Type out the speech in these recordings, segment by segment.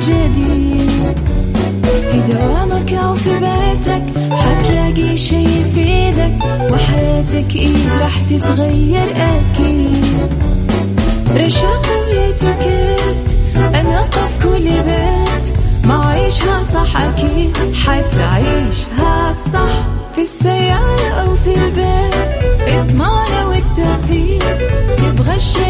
جديد. في دوامك أو في بيتك حتلاقي شي يفيدك وحياتك إيه راح تتغير أكيد. رشاق ويتوكيت أنا في كل بيت. ما عيشها صح أكيد حتعيشها صح. في السيارة أو في البيت اسمعنا والتوفيق. تبغى الشيء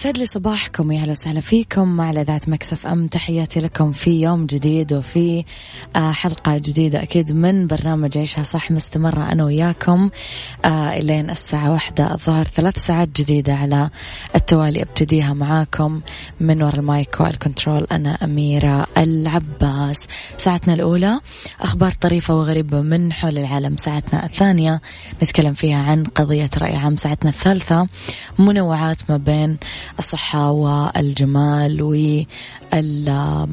يسعد لي صباحكم يا أهلا وسهلا فيكم. مع اذاعه ميكس إف إم تحياتي لكم في يوم جديد وفي آه، حلقة جديدة أكيد من برنامج عيشها صح مستمرة أنا وياكم آه، إلين الساعة واحدة الظهر. ثلاث ساعات جديدة على التوالي أبتديها معاكم من وراء ال mic وال control أنا أميرة العباس. ساعتنا الأولى أخبار طريفة وغريبة من حول العالم. ساعتنا الثانية نتكلم فيها عن قضية رأي عام. ساعتنا الثالثة منوعات ما بين الصحة والجمال وال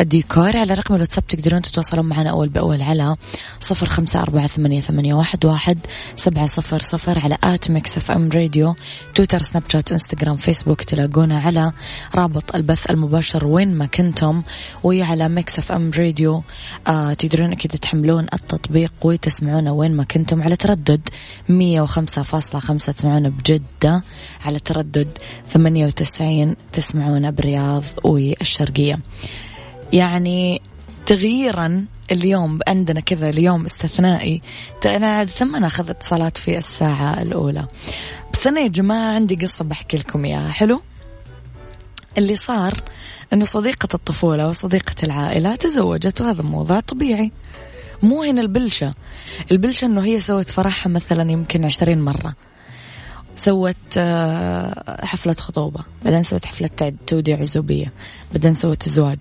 الديكور على رقم الواتساب تقدرون تتواصلون معنا أول بأول على صفر خمسة أربعة ثمانية, ثمانية واحد, واحد سبعة صفر صفر على at ميكس إف إم راديو تويتر سناب شات إنستغرام فيسبوك تلاقونا على رابط البث المباشر وين ما كنتم وعلى ميكس إف إم راديو. آه تقدرون أكيد تحملون التطبيق وتسمعونا وين ما كنتم على تردد مية وخمسة فاصلة خمسة تسمعونا بجدة على تردد ثمانية وتسعين تسمعونا بالرياض والشرقية. يعني تغييرا اليوم عندنا كذا اليوم استثنائي. أنا عاده ما ناخذ اتصالات في الساعة الأولى. بس أنا يا جماعة عندي قصة بحكي لكم إياها. حلو؟ اللي صار إنه صديقة الطفولة وصديقة العائلة تزوجت وهذا موضوع طبيعي. مو هنا البلشة. البلشة إنه هي سوت فرحها مثلا يمكن عشرين مرة. سوت آه، حفلة خطوبة بعدين سوت حفلة توديع عزوبية بعدين سوت زواج.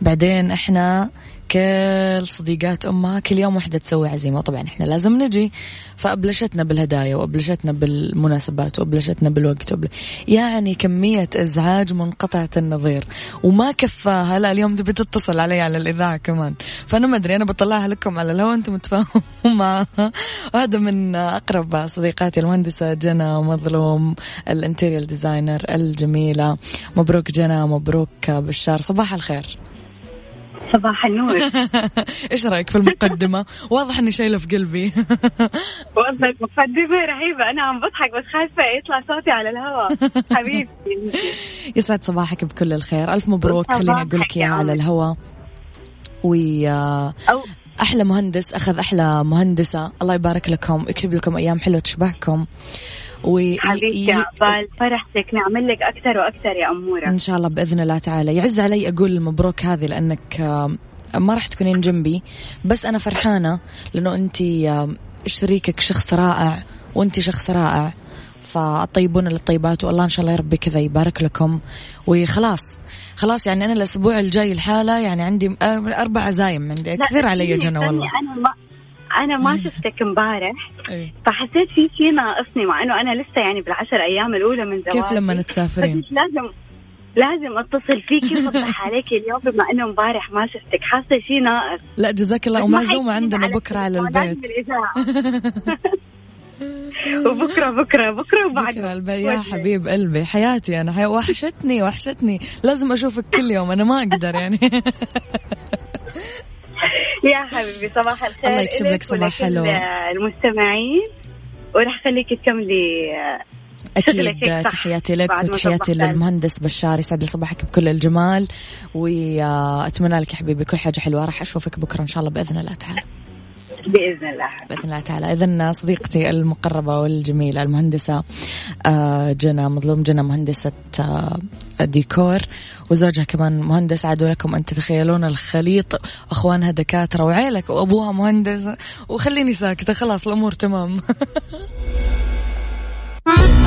بعدين إحنا كل صديقات أمها كل يوم واحدة تسوي عزيمة. طبعا إحنا لازم نجي. فأبلشتنا بالهدايا وأبلشتنا بالمناسبات وأبلشتنا بالوقت. وبل... يعني كمية إزعاج منقطعة النظير. وما كفاها. لا اليوم تبي تتصل علي على الإذاعة كمان. فأنا ما أدري أنا بطلعها لكم على الهواء أنتم تفاهموا معها. وهذا من أقرب صديقاتي المهندسة جنى مظلوم ال interior designer الجميلة. مبروك جنى مبروك بشار. صباح الخير. صباح النور. إيش رأيك في المقدمة؟ واضح إني شايلة في قلبي. والله المقدمه رهيبة. أنا عم بضحك بس خايفة يطلع صوتي على الهواء. حبيبتي. يسعد صباحك بكل الخير. ألف مبروك. خليني أقول لك اياها على الهواء. و أحلى مهندس أخذ أحلى مهندسة. الله يبارك لكم يكتب لكم أيام حلوة تشبهكم. و حبيبتي عقبال فرحتك نعمل لك أكثر وأكثر يا أمورة. إن شاء الله بإذن الله تعالى. يعز علي أقول مبروك هذه لأنك ما راح تكونين جنبي. بس أنا فرحانة لأنه انت شريكك؟ شخص رائع وانت شخص رائع. فالطيبون للطيبات والله إن شاء الله يا ربي كذا يبارك لكم. وخلاص خلاص يعني أنا الأسبوع الجاي الحاله يعني عندي أربع عزايم عندي كثير علي جنى والله. أنا ما أنا ما شفتك امبارح. فحسيت في شيء ناقصني مع إنه أنا لسه يعني بالعشر أيام الأولى من زواجي. كيف لما تسافرين؟ لازم لازم أتصل فيك وصبح عليك اليوم بما إنه امبارح ما شفتك. حاسة شيء ناقص. لا جزاك الله ومعزومه عندنا بكرة على البيت. وبكرة بكرة بكرة وبعد. بكرة يا حبيب قلبي. حياتي أنا. حي... وحشتني وحشتني. لازم أشوفك كل يوم. أنا ما أقدر يعني. يا حبيبي صباح الخير الله يكتب لك صباح حلو. المستمعين. وراح خليك تكملي. أكيد. تحياتي لك وتحياتي للمهندس بشار يسعد لي صباحك بكل الجمال. وأتمنى لك يا حبيبي كل حاجة حلوة. راح أشوفك بكرة إن شاء الله بإذن الله تعالى. بإذن الله. بإذن الله تعالى. اذا صديقتي المقربة والجميلة المهندسة آه، جنى مظلوم جنى مهندسة آه، ديكور وزوجها كمان مهندس. عادوا لكم أن تتخيلون الخليط. أخوانها دكاترة وعيلك وأبوها مهندس. وخليني ساكتة خلاص الأمور تمام.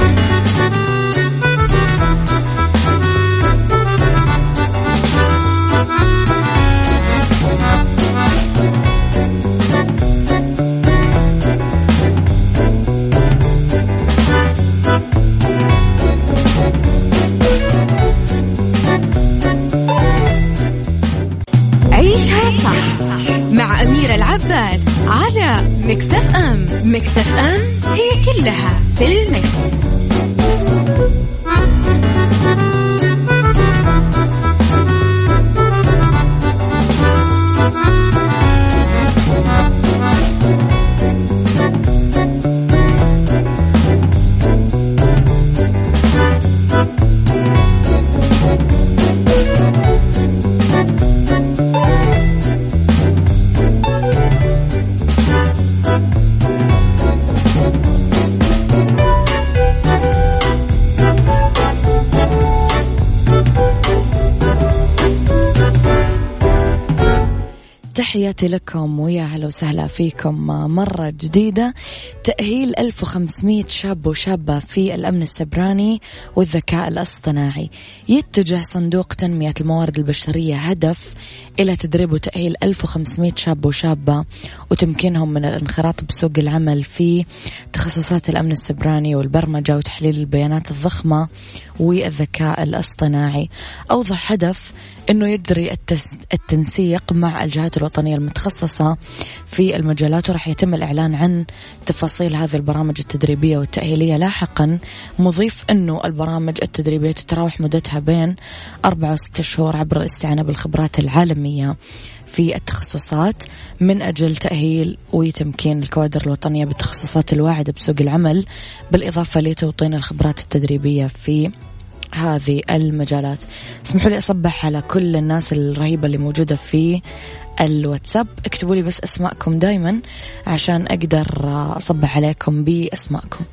العباس على مكتف أم مكتف أم هي كلها في المكس. تحياتي لكم ويا هلا وسهلا فيكم. مرة جديدة تأهيل 1500 شاب وشابة في الأمن السبراني والذكاء الاصطناعي. يتجه صندوق تنمية الموارد البشرية هدف إلى تدريب وتأهيل 1500 شاب وشابة وتمكينهم من الانخراط بسوق العمل في تخصصات الأمن السبراني والبرمجة وتحليل البيانات الضخمة والذكاء الاصطناعي. أوضح هدف أنه يجري التنسيق مع الجهات الوطنية المتخصصة في المجالات وراح يتم الإعلان عن تفاصيل هذه البرامج التدريبية والتأهيلية. لاحقا مضيف أنه البرامج التدريبية تتراوح مدتها بين أربعة وستة شهور عبر الاستعانة بالخبرات العالمية في التخصصات من أجل تأهيل وتمكين الكوادر الوطنية بالتخصصات الواعدة بسوق العمل بالإضافة لتوطين الخبرات التدريبية في هذه المجالات. اسمحوا لي أصبح على كل الناس الرهيبة اللي موجودة في الواتساب. اكتبوا لي بس أسماءكم دايما عشان أقدر أصبح عليكم بأسماءكم.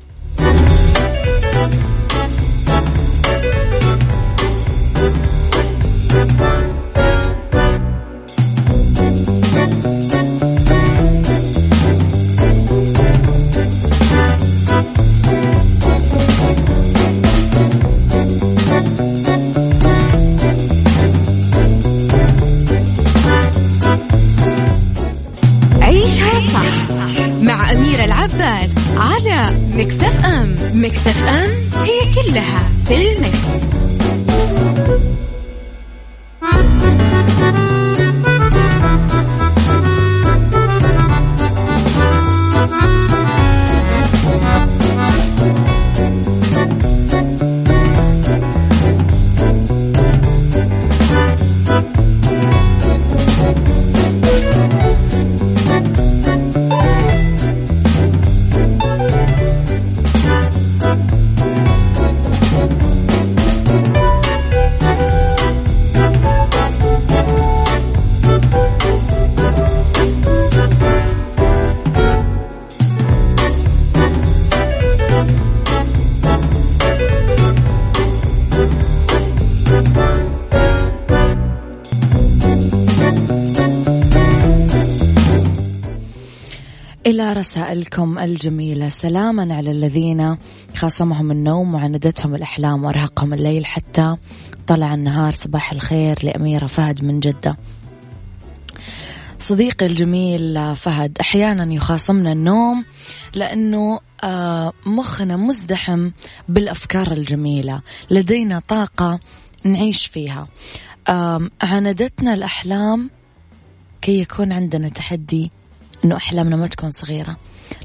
إلى رسائلكم الجميلة. سلاما على الذين خاصمهم النوم وعندتهم الأحلام وأرهقهم الليل حتى طلع النهار. صباح الخير لأميرة فهد من جدة. صديقي الجميل فهد أحيانا يخاصمنا النوم لأنه آه، مخنا مزدحم بالأفكار الجميلة. لدينا طاقة نعيش فيها. عاندتنا الأحلام كي يكون عندنا تحدي أنه أحلامنا ما تكون صغيرة.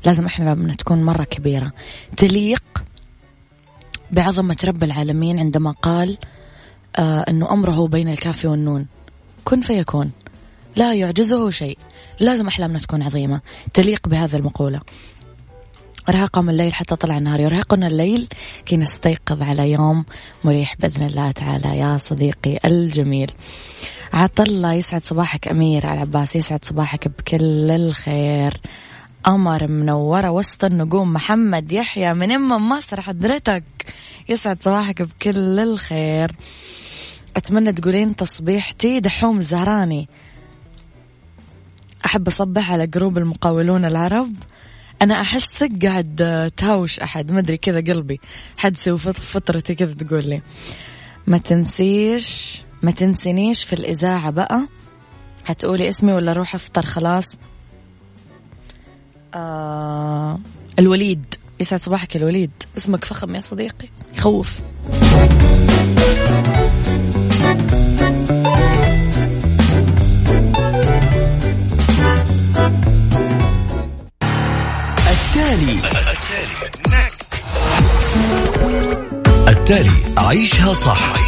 لازم أحلامنا تكون مرة كبيرة. تليق بعظمة رب العالمين عندما قال آه أنه أمره بين الكاف والنون. كن فيكون. لا يعجزه شيء. لازم أحلامنا تكون عظيمة. تليق بهذه المقولة. أرهقهم الليل حتى طلع النهار. يرهقنا الليل كي نستيقظ على يوم مريح بإذن الله تعالى. يا صديقي الجميل. عطلة يسعد صباحك أمير على عباس يسعد صباحك بكل الخير. قمر منورة وسط النجوم محمد يحيى من أم مصر حضرتك يسعد صباحك بكل الخير. أتمنى تقولين تصبيحتي دحوم الزهراني أحب أصبح على جروب المقاولون العرب. أنا أحسك قاعد تهاوش أحد ما أدري كذا قلبي. حدسي وفطرتي كذا تقول لي ما تنسيش ما تنسينيش في الإذاعة بقى. حتقولي اسمي ولا أروح أفطر خلاص. آه الوليد يسعد صباحك الوليد. اسمك فخم يا صديقي. يخوف التالي. التالي. عيشها صح.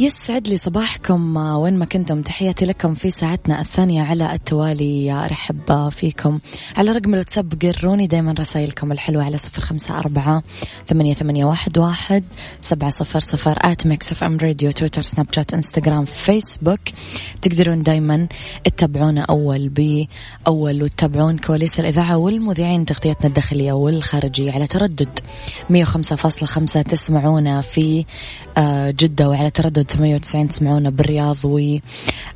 يسعد لي صباحكم آه، وين ما كنتم تحياتي لكم في ساعتنا الثانية على التوالي. أرحب فيكم. على رقم الواتساب قروني دايما رسائلكم الحلوة على صفر خمسة أربعة ثمانية, ثمانية واحد, واحد سبعة صفر صفر at ميكس إف إم راديو تويتر سناب شات إنستغرام فيسبوك. تقدرون دايما تتابعونا أول بأول وتتابعون كواليس الإذاعة والمذيعين تغطيتنا الداخلية والخارجية على تردد مية وخمسة فاصلة خمسة تسمعونا في آه، جدة وعلى تردد 98 تسمعونا بالرياض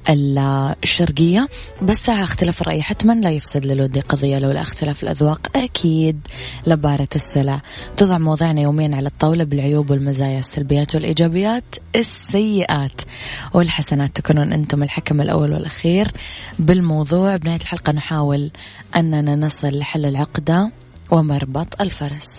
والشرقية. بس ساعة اختلاف الرأي حتما لا يفسد للود قضية لولا اختلاف الأذواق. أكيد لبارة السلع. تضع مواضيعنا يوميا على الطاولة بالعيوب والمزايا السلبيات والإيجابيات السيئات والحسنات. تكونون أنتم الحكم الأول والأخير بالموضوع. بنهاية الحلقة نحاول أننا نصل لحل العقدة ومربط الفرس.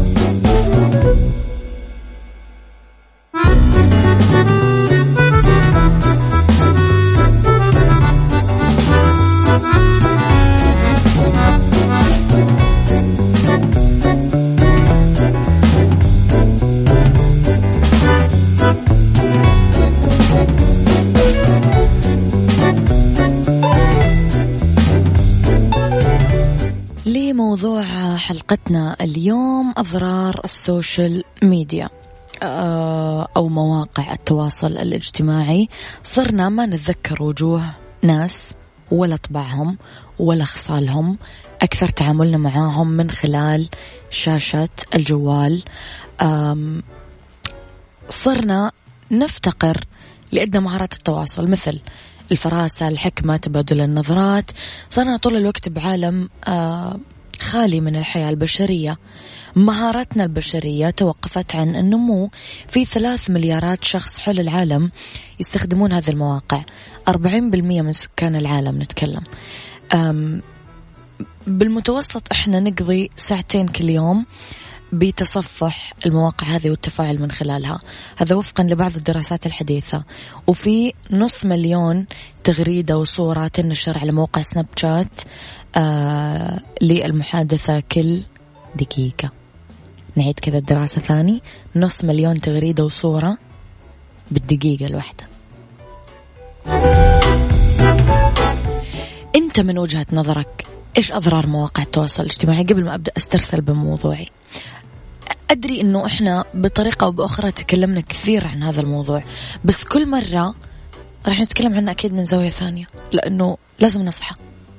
حلقتنا اليوم أضرار السوشيال ميديا آه، أو مواقع التواصل الاجتماعي. صرنا ما نتذكر وجوه ناس ولا طبعهم ولا خصالهم. أكثر تعاملنا معاهم من خلال شاشة الجوال. صرنا نفتقر لأدنى مهارات التواصل مثل الفراسة الحكمة تبادل النظرات. صرنا طول الوقت بعالم آه خالي من الحياة البشرية. مهاراتنا البشرية توقفت عن النمو في ثلاث مليارات شخص حول العالم يستخدمون هذه المواقع. أربعين بالمية من سكان العالم نتكلم. بالمتوسط إحنا نقضي ساعتين كل يوم بتصفح المواقع هذه والتفاعل من خلالها. هذا وفقا لبعض الدراسات الحديثة. وفي نص مليون تغريدة وصورة تنشر على موقع سناب شات آه للمحادثة كل دقيقة. نعيد كذا الدراسة ثاني. نص مليون تغريدة وصورة بالدقيقة الواحدة. أنت من وجهة نظرك إيش أضرار مواقع التواصل الاجتماعي؟ قبل ما أبدأ أسترسل بموضوعي. أدري أنه إحنا بطريقة أو بأخرى تكلمنا كثير عن هذا الموضوع بس كل مرة راح نتكلم عنه أكيد من زاوية ثانية لأنه لازم نصحى.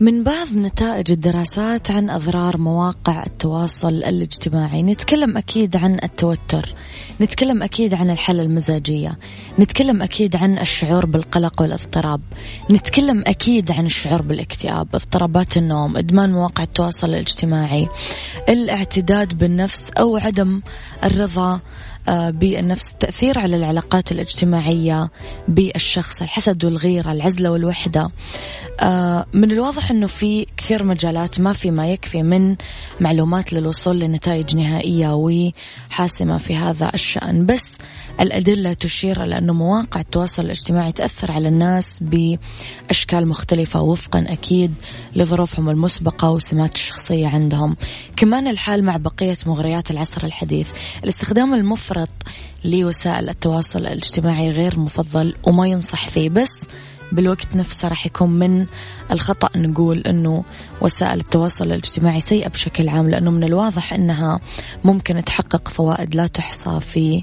من بعض نتائج الدراسات عن أضرار مواقع التواصل الاجتماعي. نتكلم أكيد عن التوتر نتكلم أكيد عن الحالة المزاجية نتكلم أكيد عن الشعور بالقلق والاضطراب نتكلم أكيد عن الشعور بالاكتئاب اضطرابات النوم إدمان مواقع التواصل الاجتماعي الاعتداد بالنفس أو عدم الرضا بالنفس التأثير على العلاقات الاجتماعية بالشخص الحسد والغيرة العزلة والوحدة. آه، من الواضح أنه في كثير مجالات ما في ما يكفي من معلومات للوصول لنتائج نهائية وحاسمة في هذا الشأن. بس الأدلة تشير إلى أنه مواقع التواصل الاجتماعي تأثر على الناس بأشكال مختلفة وفقا أكيد لظروفهم المسبقة وسمات الشخصية عندهم. كمان الحال مع بقية مغريات العصر الحديث. الاستخدام المفرط لوسائل التواصل الاجتماعي غير مفضل وما ينصح فيه بس بالوقت نفسه راح يكون من الخطأ نقول أنه وسائل التواصل الاجتماعي سيئة بشكل عام لأنه من الواضح أنها ممكن تحقق فوائد لا تحصى في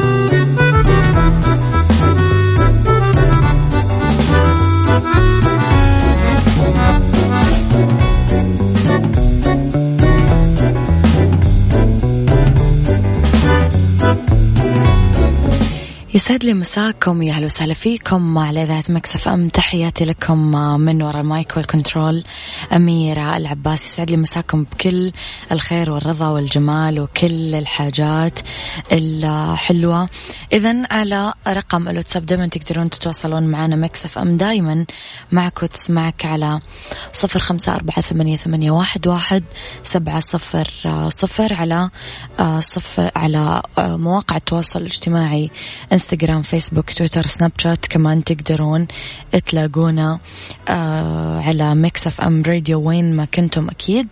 يسعد لي مساكم يا أهلا وسهلا فيكم. على إذاعة Mix FM تحياتي لكم من وراء ال mic وال control. أميرة العباس يسعد لي مساكم بكل الخير والرضا والجمال وكل الحاجات الحلوة. اذا على رقم الواتساب دائما تقدرون تتواصلون معنا. Mix FM دائما معك وتسمعك على صفر خمسة أربعة ثمانية, ثمانية واحد, واحد سبعة صفر صفر على صفر على مواقع التواصل الاجتماعي انستغرام فيسبوك تويتر سناب شات كمان تقدرون تلاقونا على Mix FM Radio وين ما كنتم أكيد.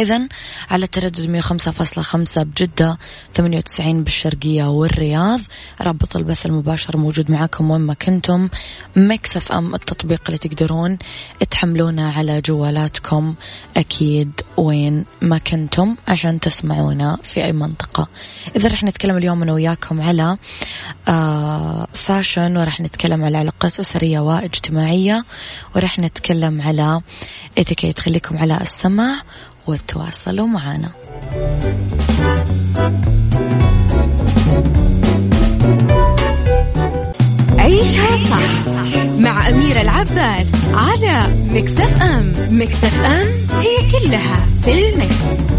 إذا على تردد 105.5 بجدة 98 بالشرقية والرياض. رابط البث المباشر موجود معاكم وين ما كنتم. Mix FM التطبيق اللي تقدرون تحملونه على جوالاتكم أكيد وين ما كنتم عشان تسمعونا في أي منطقة. إذا رح نتكلم اليوم أنا وياكم على آه فاشن ورح نتكلم على علاقات أسرية واجتماعية ورح نتكلم على اتيكيت خليكم على السمع وتواصلوا معنا عيشها صح مع أميرة العباس على مكتف أم مكتف أم هي كلها في المكس.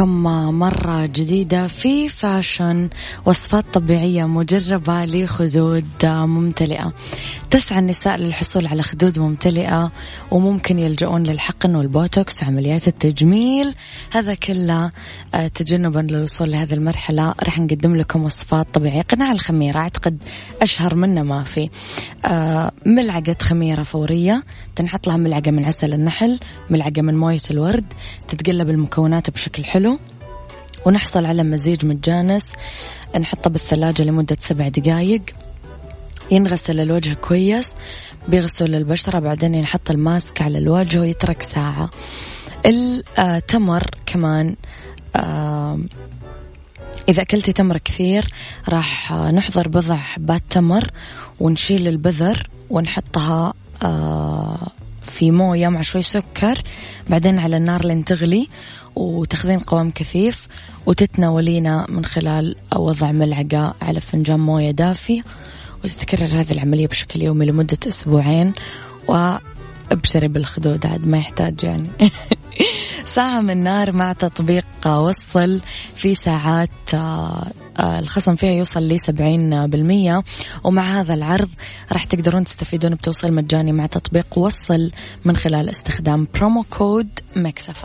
لكم مرة جديدة في fashion وصفات طبيعية مجربة لخدود ممتلئة. تسعى النساء للحصول على خدود ممتلئة وممكن يلجؤون للحقن والبوتوكس وعمليات التجميل. هذا كله آه، تجنبا للوصول لهذه المرحلة. راح نقدم لكم وصفات طبيعية. قناع الخميرة. أعتقد أشهر منه ما في. آه، ملعقة خميرة فورية. تنحط لها ملعقة من عسل النحل ملعقة من موية الورد. تتقلب المكونات بشكل حلو. ونحصل على مزيج متجانس. نحطه بالثلاجة لمدة سبع دقايق. ينغسل الوجه كويس بيغسل البشرة بعدين ينحط الماسك على الوجه ويترك ساعة. التمر كمان إذا أكلتي تمر كثير راح نحضر بضع حبات تمر ونشيل البذر ونحطها في موية مع شوي سكر بعدين على النار لين تغلي وتاخذين قوام كثيف وتتناولينه من خلال وضع ملعقة على فنجان موية دافي وتتكرر هذه العملية بشكل يومي لمدة أسبوعين وأبشري بالخدود عاد ما يحتاج يعني. ساعة من نار مع تطبيق وصل في ساعات آه، آه، الخصم فيها يوصل ل 70% ومع هذا العرض راح تقدرون تستفيدون بتوصيل مجاني مع تطبيق وصل من خلال استخدام promo code Mix FM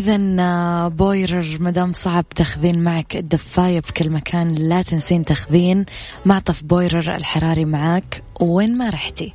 إذا آه، بويرر مدام صعب تاخذين معك الدفاية بكل مكان لا تنسين تاخذين معطف بويرر الحراري معك وين ما رحتي.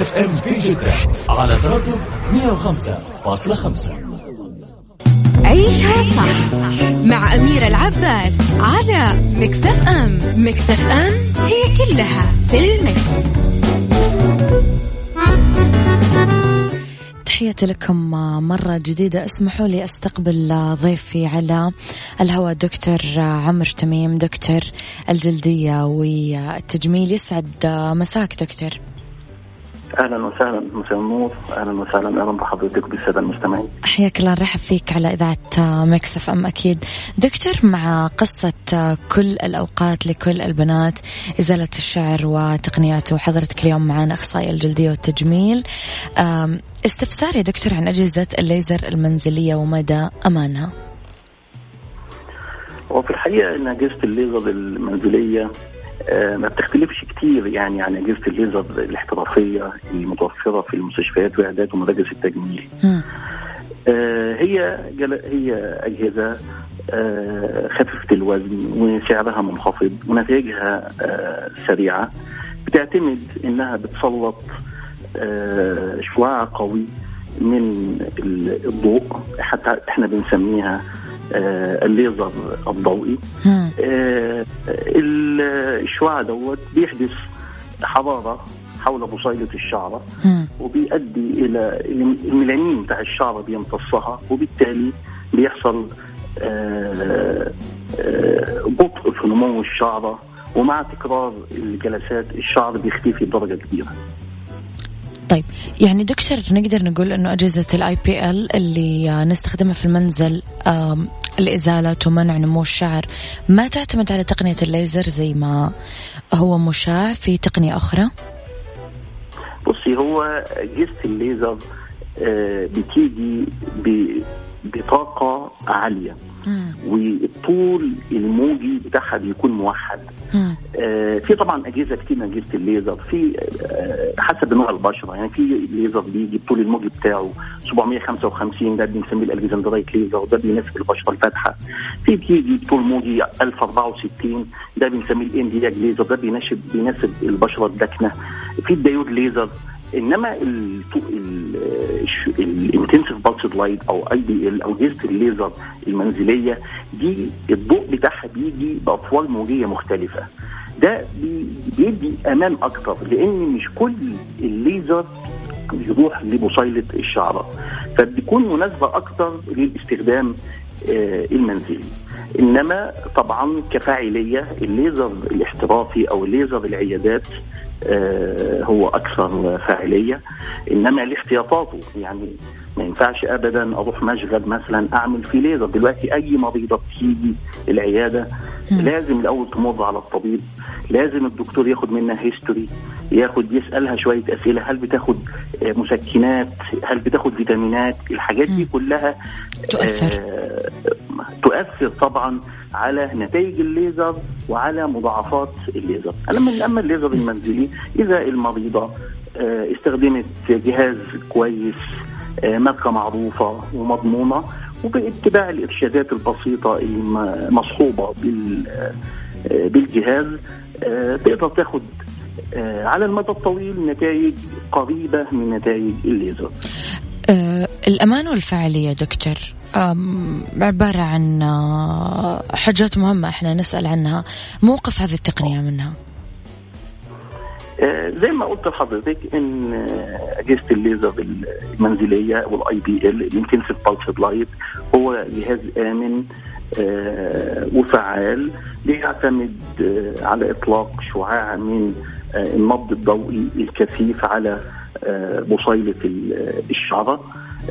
105.5 عيشها صح مع أميرة العباس على مكتف أم مكتف أم هي كلها في المكس. تحياتي لكم مرة جديدة. اسمحوا لي أستقبل ضيفي على الهواء دكتور عمر تميم. دكتور الجلدية والتجميل يسعد. مساك دكتور. أهلا وسهلا مساء النور. أهلا وسهلا أهلا بحضرتك بالسادة المستمعين. حياك الله نرحب فيك على إذاعة Mix FM أكيد. دكتور مع قصة كل الأوقات لكل البنات إزالة الشعر وتقنياته حضرتك اليوم معنا اخصائي الجلدية والتجميل. استفسار يا دكتور عن أجهزة الليزر المنزلية ومدى أمانها. وفي الحقيقة إن أجهزة الليزر المنزلية ما بتختلفش كتير يعني عن أجهزة الليزر الاحترافية المتوفره في المستشفيات وعيادات ومراكز التجميل. آه، هي هي أجهزة آه، خفيفة الوزن وسعرها منخفض ونتائجها سريعة بتعتمد إنها بتسلط شعاع قوي من الضوء حتى إحنا بنسميها آه، الليزر الضوئي. آه، الشعاع دوت بيحدث حراره حول بصيلة الشعرة وبيؤدي إلى الميلانين بتاع الشعرة بيمتصها وبالتالي بيحصل آه، بطء في نمو الشعرة ومع تكرار الجلسات الشعر بيختفي بدرجة كبيرة. طيب يعني دكتور نقدر نقول إنه أجهزة ال IPL اللي نستخدمها في المنزل لازاله ومنع نمو الشعر ما تعتمد على تقنية الليزر زي ما هو مشاع في تقنية أخرى؟ بصي هو اجهزه الليزر آه، بتيجي بطاقة عالية. والطول الموجي بتاعها بيكون موحد. آه في طبعا أجهزة كتير من أجهزة الليزر. في آه حسب نوع البشرة. يعني في ليزر بيجي الطول الموجي بتاعه 755 ده بنسميه ال Alexandrite laser. وده بيناسب البشرة الفاتحة. في بيجي طول موجي 1064 ده بنسميه ال Nd:YAG laser. ده بيناسب بيناسب البشرة الداكنة. في ال diode laser. إنما ال intensive pulsed light أو IPL أو اجهزه الليزر المنزلية دي الضوء بتاعها بيجي بأطوال موجية مختلفة. ده بيدي أمان أكتر لأن مش كل الليزر يروح لبصيلة الشعرة فبتكون مناسبة أكتر للاستخدام آه، المنزلي. إنما طبعا كفاعلية الليزر الاحترافي أو الليزر العيادات هو أكثر فاعلية. إنما لاحتياطاته يعني ما ينفعش ابدا أروح مشغل مثلا أعمل فيه ليزر دلوقتي أي مريضة بتيجي العيادة لازم الأول تمر على الطبيب لازم الدكتور ياخد منها history ياخد يسألها شوية أسئلة هل بتاخد مسكنات هل بتاخد فيتامينات؟ الحاجات دي كلها تؤثر. آه تؤثر طبعا على نتائج الليزر وعلى مضاعفات الليزر. اما أما الليزر المنزلي إذا المريضة آه استخدمت جهاز كويس ماركه معروفة ومضمونة وباتباع الإرشادات البسيطة المصحوبه آه، بالجهاز. آه، تقدر تاخد على المدى الطويل نتائج قريبة من نتائج الليزر. الأمان والفاعلية دكتور. عبارة عن آه، حاجات مهمة إحنا نسأل عنها. موقف هذه التقنية منها. آه، زي ما قلت لحضرتك إن آه، أجهزة الليزر المنزلية وال IPL ال intensive pulse light هو جهاز آمن وفعال بيعتمد على إطلاق شعاع من النبض الضوئي الكثيف على بصيلة الشعرة.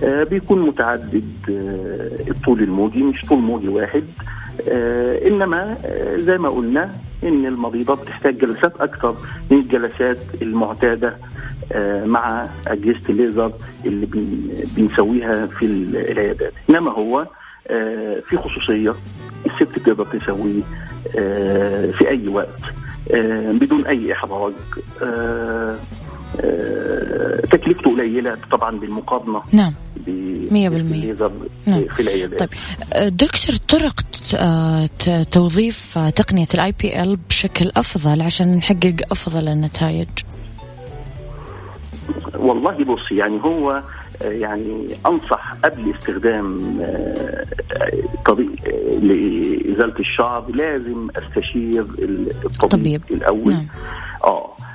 آه، بيكون متعدد آه، الطول الموجي مش طول موجي واحد. آه، إنما زي ما قلنا إن المريضه بتحتاج جلسات أكثر من الجلسات المعتادة مع أجهزة الليزر اللي بنسويها في العيادات. إنما هو في خصوصية الست تقدر تسويه في أي وقت بدون أي إحراج آه، تكلفته قليلة طبعا بالمقارنه نعم. 100% نعم. في العيادات. طيب. آه، دكتور طرق آه، توظيف تقنية ال IPL بشكل أفضل عشان نحقق أفضل النتائج؟ والله بص يعني هو يعني أنصح قبل استخدام طريق لإزالة الشعر لازم أستشير الطبيب الأول. نعم. آه آه،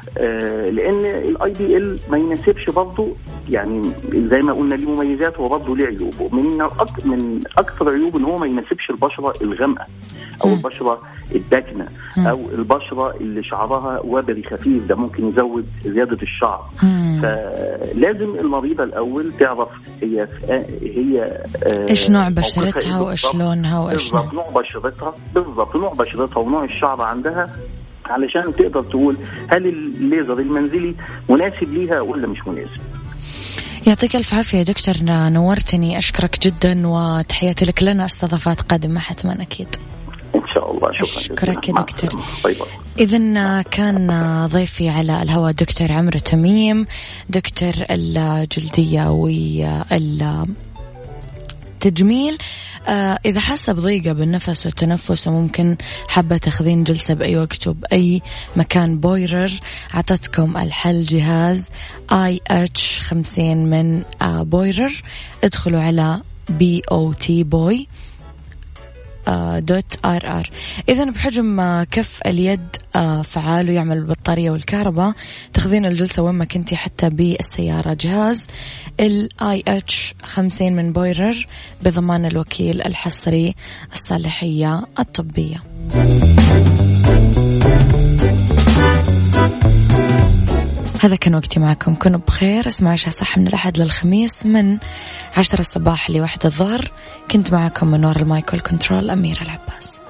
لأن ال IPL ما يناسبش برضه يعني زي ما قلنا ليه مميزات هو برضه ليه عيوب من من أكثر عيوب إن هو ما يناسبش البشرة الغامقة أو م. البشرة الداكنة. أو البشرة اللي شعرها وبري خفيف ده ممكن يزود زيادة الشعر م. فلازم المريضة الأول تعرف هي هي آه، إيش نوع بشرتها وإيش لونها وإيش نوع بشرتها بالضبط نوع بشرتها ونوع الشعر عندها علشان تقدر تقول هل الليزر المنزلي مناسب ليها ولا مش مناسب. يعطيك ألف عافية يا دكتور نورتني. أشكرك جدا وتحياتي لك لنا أستضافات قادمة حتما أكيد. إن شاء الله. شكرا أشكرك يا دكتور. اذا كان ضيفي على الهواء دكتور عمرو تميم دكتور الجلدية والتجميل آه إذا حاسة بضيقة بالنفس والتنفس وممكن حابة تاخذين جلسة بأي وقت وبأي مكان. بويرر عطتكم الحل جهاز آي إتش خمسين من آه بويرر. ادخلوا على بي أو تي بوي. دوت ار ار اذا بحجم آه، كف اليد آه، فعال ويعمل البطارية والكهرباء. تاخذين الجلسة وين ما كنتي حتى بالسيارة. جهاز الاي إتش 50 من بويرر بضمان الوكيل الحصري الصالحية الطبية. هذا كان وقتي معكم. كنوا بخير. اسمعوا عشاء صح من الأحد للخميس من عشرة الصباح لواحد الظهر. كنت معكم من وراء المايك والكنترول أميرة العباس.